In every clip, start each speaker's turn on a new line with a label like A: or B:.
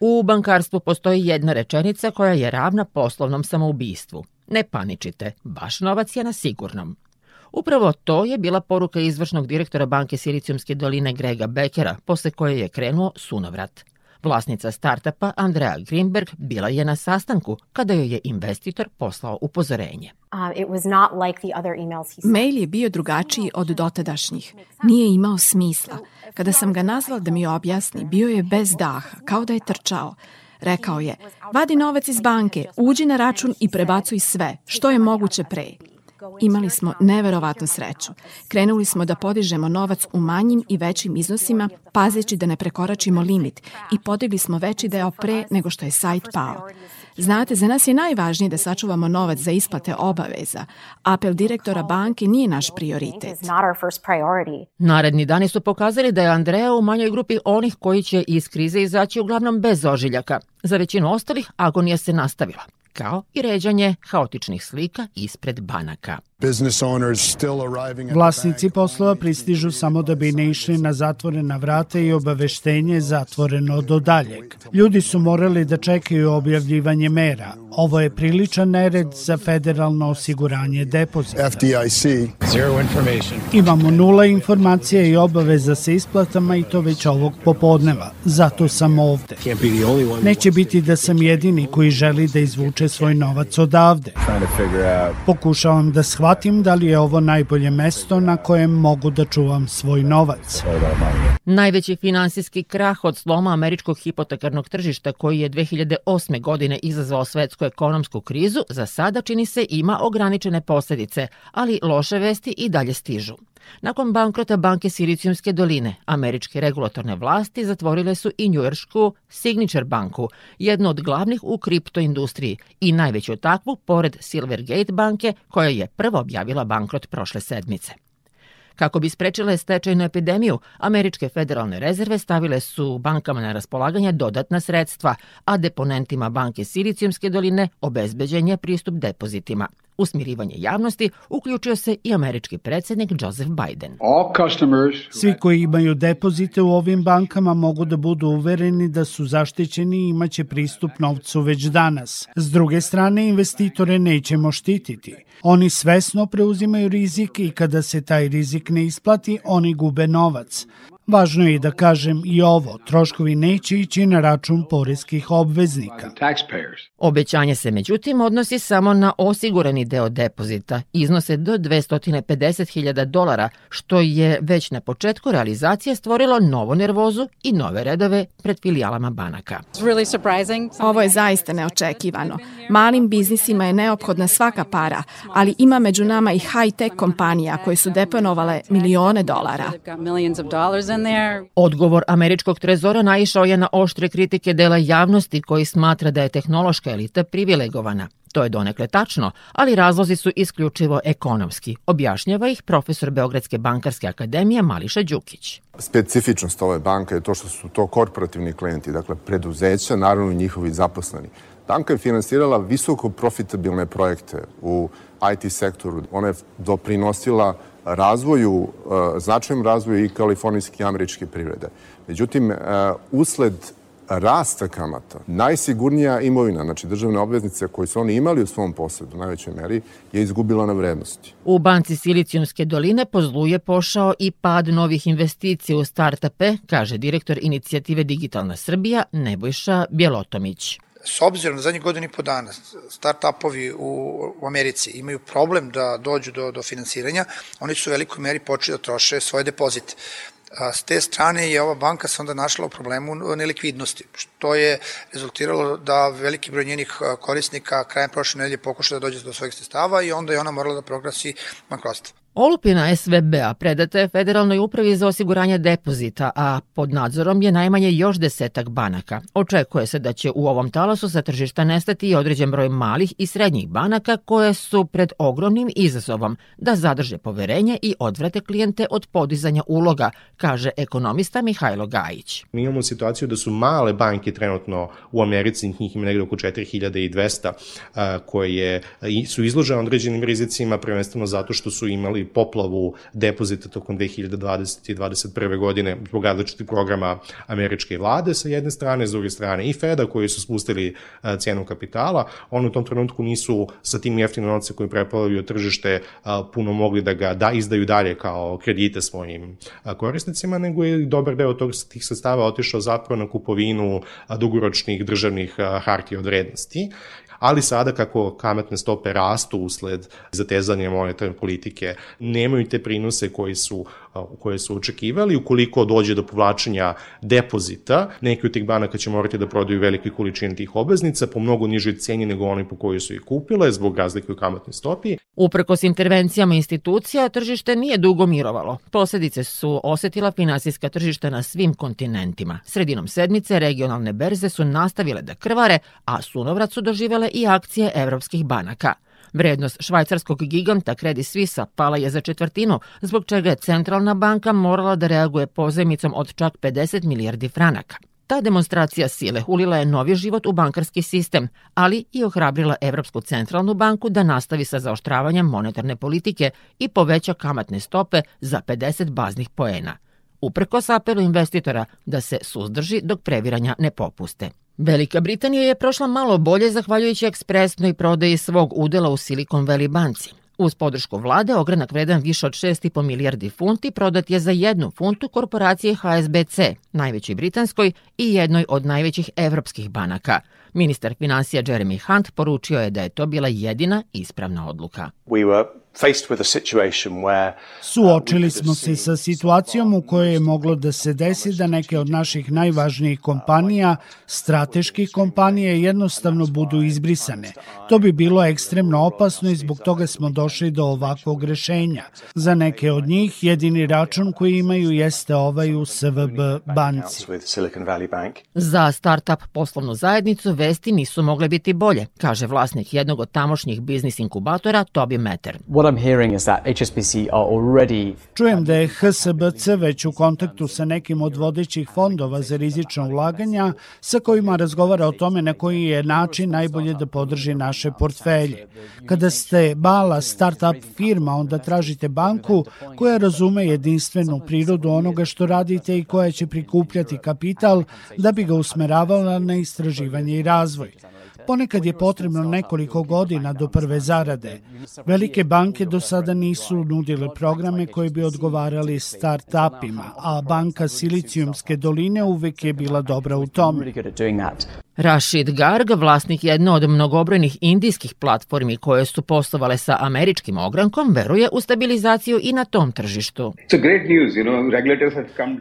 A: U bankarstvu postoji jedna rečenica koja je ravna poslovnom samoubistvu. Ne paničite, vaš novac je na sigurnom. Upravo to je bila poruka izvršnog direktora banke Silicijumske doline Grega Bekera, posle koje je krenuo sunovrat. Vlasnica startapa Andrea Greenberg bila je na sastanku kada joj je investitor poslao upozorenje.
B: Uh, Mail je bio drugačiji od dotadašnjih. Nije imao smisla. Kada sam ga nazval da mi objasni, bio je bez daha, kao da je trčao. Rekao je, vadi novac iz banke, uđi na račun i prebacuj sve, što je moguće pre. Imali smo neverovatnu sreću. Krenuli smo da podižemo novac u manjim i većim iznosima, pazeći da ne prekoračimo limit i podigli smo veći deo pre nego što je sajt pao. Znate, za nas je najvažnije da sačuvamo novac za isplate obaveza. Apel direktora banke nije naš prioritet.
A: Naredni dani su pokazali da je Andrea u manjoj grupi onih koji će iz krize izaći uglavnom bez ožiljaka. Za većinu ostalih agonija se nastavila kao i ređanje haotičnih slika ispred banaka.
C: Vlasnici poslova pristižu samo da bi ne išli na zatvorena vrata i obaveštenje zatvoreno do daljeg. Ljudi su morali da čekaju objavljivanje mera. Ovo je priličan nered za federalno osiguranje depozita. Imamo nula informacija i obaveza sa isplatama i to već ovog popodneva. Zato sam ovde. Neće biti da sam jedini koji želi da izvuče svoj novac odavde. Pokušavam da shvatim shvatim da li je ovo najbolje mesto na kojem mogu da čuvam svoj novac.
A: Najveći finansijski krah od sloma američkog hipotekarnog tržišta koji je 2008. godine izazvao svetsku ekonomsku krizu, za sada čini se ima ograničene posledice, ali loše vesti i dalje stižu. Nakon bankrota banke Silicijumske doline, američke regulatorne vlasti zatvorile su i njujoršku Signature banku, jednu od glavnih u kriptoindustriji i najveću takvu pored Silvergate banke koja je prvo objavila bankrot prošle sedmice. Kako bi sprečile stečajnu epidemiju, američke federalne rezerve stavile su bankama na raspolaganje dodatna sredstva, a deponentima banke Silicijumske doline obezbeđen je pristup depozitima. U smirivanje javnosti uključio se i američki predsednik Joseph Biden.
C: Svi koji imaju depozite u ovim bankama mogu da budu uvereni da su zaštićeni i imaće pristup novcu već danas. S druge strane, investitore nećemo štititi. Oni svesno preuzimaju rizik i kada se taj rizik ne isplati, oni gube novac. Važno je i da kažem i ovo, troškovi neće ići na račun poreskih obveznika.
A: Obećanje se međutim odnosi samo na osigurani deo depozita, iznose do 250.000 dolara, što je već na početku realizacije stvorilo novu nervozu i nove redove pred filijalama banaka.
B: Ovo je zaista neočekivano. Malim biznisima je neophodna svaka para, ali ima među nama i high-tech kompanija koje su deponovale milione dolara.
A: Odgovor američkog trezora naišao je na oštre kritike dela javnosti koji smatra da je tehnološka elita privilegovana. To je donekle tačno, ali razlozi su isključivo ekonomski. Objašnjava ih profesor Beogradske bankarske akademije Mališa Đukić.
D: Specifičnost ove banke je to što su to korporativni klijenti, dakle preduzeća, naravno i njihovi zaposleni. Banka je finansirala visoko profitabilne projekte u IT sektoru. Ona je doprinosila razvoju, e, značajnom razvoju i kalifornijske i američke privrede. Međutim, e, usled rasta kamata, najsigurnija imovina, znači državne obveznice koje su oni imali u svom posedu u najvećoj meri, je izgubila na vrednosti.
A: U banci Silicijumske doline po zlu je pošao i pad novih investicija u startupe, kaže direktor inicijative Digitalna Srbija Nebojša Bjelotomić
E: s obzirom na zadnjih godinu i po dana start-upovi u, u Americi imaju problem da dođu do, do finansiranja, oni su u velikoj meri počeli da troše svoje depozite. A s te strane je ova banka se onda našla u problemu nelikvidnosti, što je rezultiralo da veliki broj njenih korisnika krajem prošle nedelje pokuša da dođe do svojih sestava i onda je ona morala da proglasi bankrotstvo.
A: Olupina SVB-a predata je Federalnoj upravi za osiguranje depozita, a pod nadzorom je najmanje još desetak banaka. Očekuje se da će u ovom talasu sa tržišta nestati i određen broj malih i srednjih banaka koje su pred ogromnim izazovom da zadrže poverenje i odvrate klijente od podizanja uloga, kaže ekonomista Mihajlo Gajić.
F: Mi imamo situaciju da su male banke trenutno u Americi, njih ima negde oko 4200, koje su izložene određenim rizicima, prvenstveno zato što su imali poplavu depozita tokom 2020. i 2021. godine zbog različitih programa američke vlade sa jedne strane, s druge strane i Feda koji su spustili cenu kapitala. Oni u tom trenutku nisu sa tim jeftinim novce koji preplavaju tržište puno mogli da ga da izdaju dalje kao kredite svojim korisnicima, nego je dobar deo tog, tih sredstava otišao zapravo na kupovinu dugoročnih državnih hartija od vrednosti ali sada kako kamatne stope rastu usled zatezanja monetarne politike, nemaju te prinose koji su koje su očekivali. Ukoliko dođe do povlačenja depozita, neki od tih banaka će morati da prodaju velike količine tih obveznica po mnogo nižoj ceni nego oni po kojoj su ih kupile zbog razlike u kamatnoj stopi.
A: Uprkos intervencijama institucija, tržište nije dugo mirovalo. Posledice su osetila finansijska tržišta na svim kontinentima. Sredinom sedmice regionalne berze su nastavile da krvare, a sunovrat su doživele i akcije evropskih banaka – Vrednost švajcarskog giganta Credit Suisse pala je za četvrtinu, zbog čega je centralna banka morala da reaguje pozajmicom od čak 50 milijardi franaka. Ta demonstracija sile ulila je novi život u bankarski sistem, ali i ohrabrila Evropsku centralnu banku da nastavi sa zaoštravanjem monetarne politike i poveća kamatne stope za 50 baznih poena. Uprkos apelu investitora da se suzdrži dok previranja ne popuste. Velika Britanija je prošla malo bolje zahvaljujući ekspresnoj prodaji svog udela u Silicon Valley banci. Uz podršku vlade, ogranak vredan više od 6,5 milijardi funti prodat je za jednu funtu korporacije HSBC, najvećoj britanskoj i jednoj od najvećih evropskih banaka. Ministar financija Jeremy Hunt poručio je da je to bila jedina ispravna odluka.
C: We were Suočili smo se sa situacijom u kojoj je moglo da se desi da neke od naših najvažnijih kompanija, strateških kompanija, jednostavno budu izbrisane. To bi bilo ekstremno opasno i zbog toga smo došli do ovakvog rešenja. Za neke od njih jedini račun koji imaju jeste ovaj u SVB banci.
A: Za startup poslovnu zajednicu vesti nisu mogle biti bolje, kaže vlasnik jednog od tamošnjih biznis inkubatora Toby Metter. What I'm hearing is that HSBC
C: are already Čujem da je HSBC već u kontaktu sa nekim od vodećih fondova za rizična ulaganja sa kojima razgovara o tome na koji je način najbolje da podrži naše portfelje. Kada ste mala start-up firma, onda tražite banku koja razume jedinstvenu prirodu onoga što radite i koja će prikupljati kapital da bi ga usmeravala na istraživanje i razvoj. Ponekad je potrebno nekoliko godina do prve zarade. Velike banke do sada nisu nudile programe koji bi odgovarali start-upima, a banka Silicijumske doline uvek je bila dobra u tome.
A: Rashid Garg, vlasnik jedne od mnogobrojnih indijskih platformi koje su poslovale sa američkim ogrankom, veruje u stabilizaciju i na tom tržištu.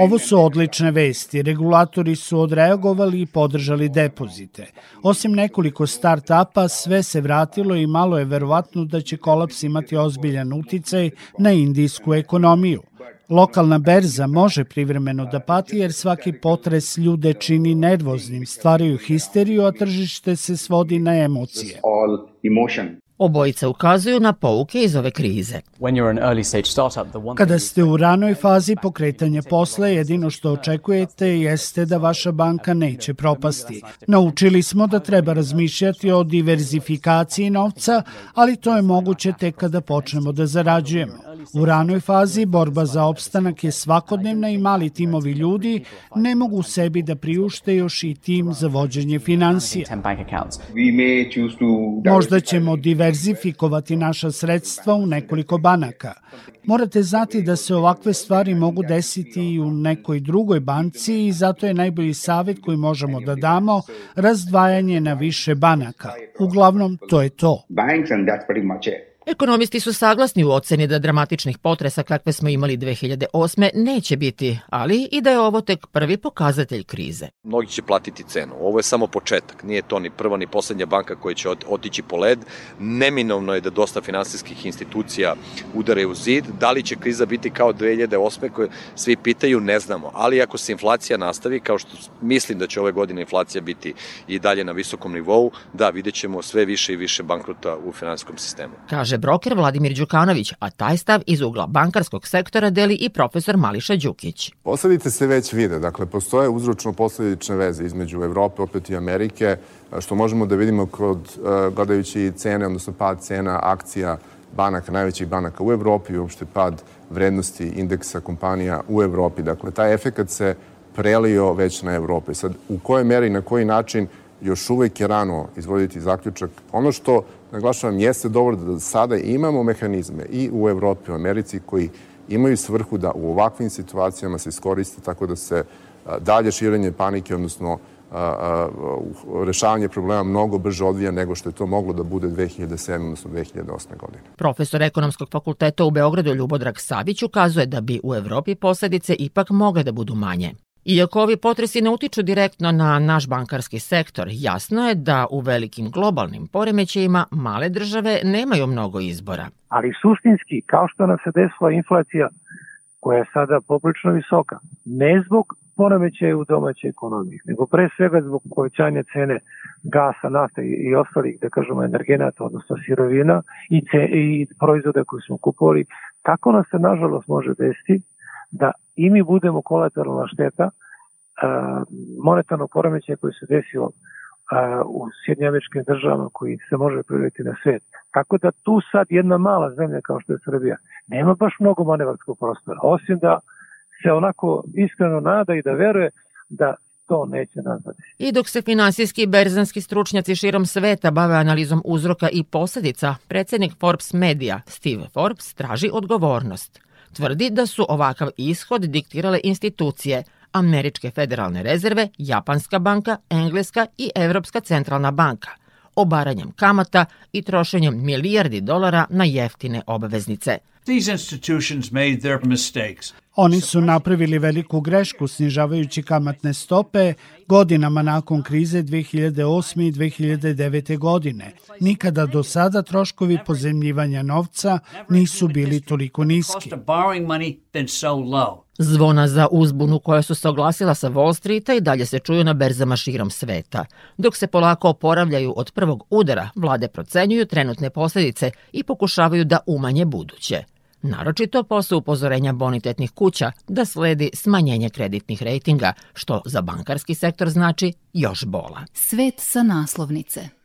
C: Ovo su odlične vesti. Regulatori su odreagovali i podržali depozite. Osim nekoliko start-upa, sve se vratilo i malo je verovatno da će kolaps imati ozbiljan uticaj na indijsku ekonomiju. Lokalna berza može privremeno da pati jer svaki potres ljude čini nervoznim, stvaraju histeriju, a tržište se svodi na emocije.
A: Obojica ukazuju na pouke iz ove krize.
C: Kada ste u ranoj fazi pokretanja posla, jedino što očekujete jeste da vaša banka neće propasti. Naučili smo da treba razmišljati o diverzifikaciji novca, ali to je moguće tek kada počnemo da zarađujemo. U ranoj fazi borba za opstanak je svakodnevna i mali timovi ljudi ne mogu sebi da priušte još i tim za vođenje financija. Možda ćemo diverzifikovati naša sredstva u nekoliko banaka. Morate znati da se ovakve stvari mogu desiti i u nekoj drugoj banci i zato je najbolji savet koji možemo da damo razdvajanje na više banaka. Uglavnom, to je to. Banks and that's pretty much it.
A: Ekonomisti su saglasni u oceni da dramatičnih potresa kakve smo imali 2008. neće biti, ali i da je ovo tek prvi pokazatelj krize.
G: Mnogi će platiti cenu. Ovo je samo početak. Nije to ni prva ni poslednja banka koja će otići po led. Neminovno je da dosta finansijskih institucija udare u zid. Da li će kriza biti kao 2008. koje svi pitaju, ne znamo. Ali ako se inflacija nastavi, kao što mislim da će ove godine inflacija biti i dalje na visokom nivou, da, vidjet ćemo sve više i više bankrota u finansijskom sistemu.
A: Kaže broker Vladimir Đukanović, a taj stav iz ugla bankarskog sektora deli i profesor Mališa Đukić.
D: Posledice se već vide, dakle postoje uzročno-posledične veze između Evrope opet i Amerike, što možemo da vidimo kod, gledajući cene, odnosno pad cena akcija banaka, najvećih banaka u Evropi, uopšte pad vrednosti indeksa kompanija u Evropi. Dakle, taj efekat se prelio već na Evrope. Sad, u kojoj meri i na koji način još uvek je rano izvoditi zaključak. Ono što, naglašavam, jeste dobro da sada imamo mehanizme i u Evropi, u Americi, koji imaju svrhu da u ovakvim situacijama se iskoriste tako da se dalje širenje panike, odnosno rešavanje problema mnogo brže odvija nego što je to moglo da bude 2007. odnosno 2008. godine.
A: Profesor ekonomskog fakulteta u Beogradu Ljubodrag Savić ukazuje da bi u Evropi posledice ipak mogle da budu manje. Iako ovi potresi ne utiču direktno na naš bankarski sektor, jasno je da u velikim globalnim poremećajima male države nemaju mnogo izbora.
H: Ali suštinski, kao što nam se desila inflacija koja je sada poprično visoka, ne zbog poremećaja u domaćoj ekonomiji, nego pre svega zbog povećanja cene gasa, nafte i ostalih, da kažemo, energenata, odnosno sirovina i, ce, i proizvoda koje smo kupovali, tako nas se nažalost može desiti da i mi budemo kolateralna šteta monetarnog poremećaja koji se desio u Sjednjamečkim državama koji se može priliti na svet. Tako da tu sad jedna mala zemlja kao što je Srbija nema baš mnogo manevarskog prostora, osim da se onako iskreno nada i da veruje da to neće nazvati.
A: I dok se finansijski i berzanski stručnjaci širom sveta bave analizom uzroka i posledica, predsednik Forbes Media Steve Forbes traži odgovornost. Tvrdi da su ovakav ishod diktirale institucije, Američke federalne rezerve, Japanska banka, Engleska i Evropska centralna banka, obaranjem kamata i trošenjem milijardi dolara na jeftine obveznice. These institutions
C: made their mistakes. Oni su napravili veliku grešku snižavajući kamatne stope godinama nakon krize 2008. i 2009. godine. Nikada do sada troškovi pozemljivanja novca nisu bili toliko niski.
A: Zvona za uzbunu koja su se oglasila sa Wall Streeta i dalje se čuju na berzama širom sveta. Dok se polako oporavljaju od prvog udara, vlade procenjuju trenutne posledice i pokušavaju da umanje buduće naročito posle upozorenja bonitetnih kuća da sledi smanjenje kreditnih rejtinga, što za bankarski sektor znači još bola.
I: Svet sa naslovnice.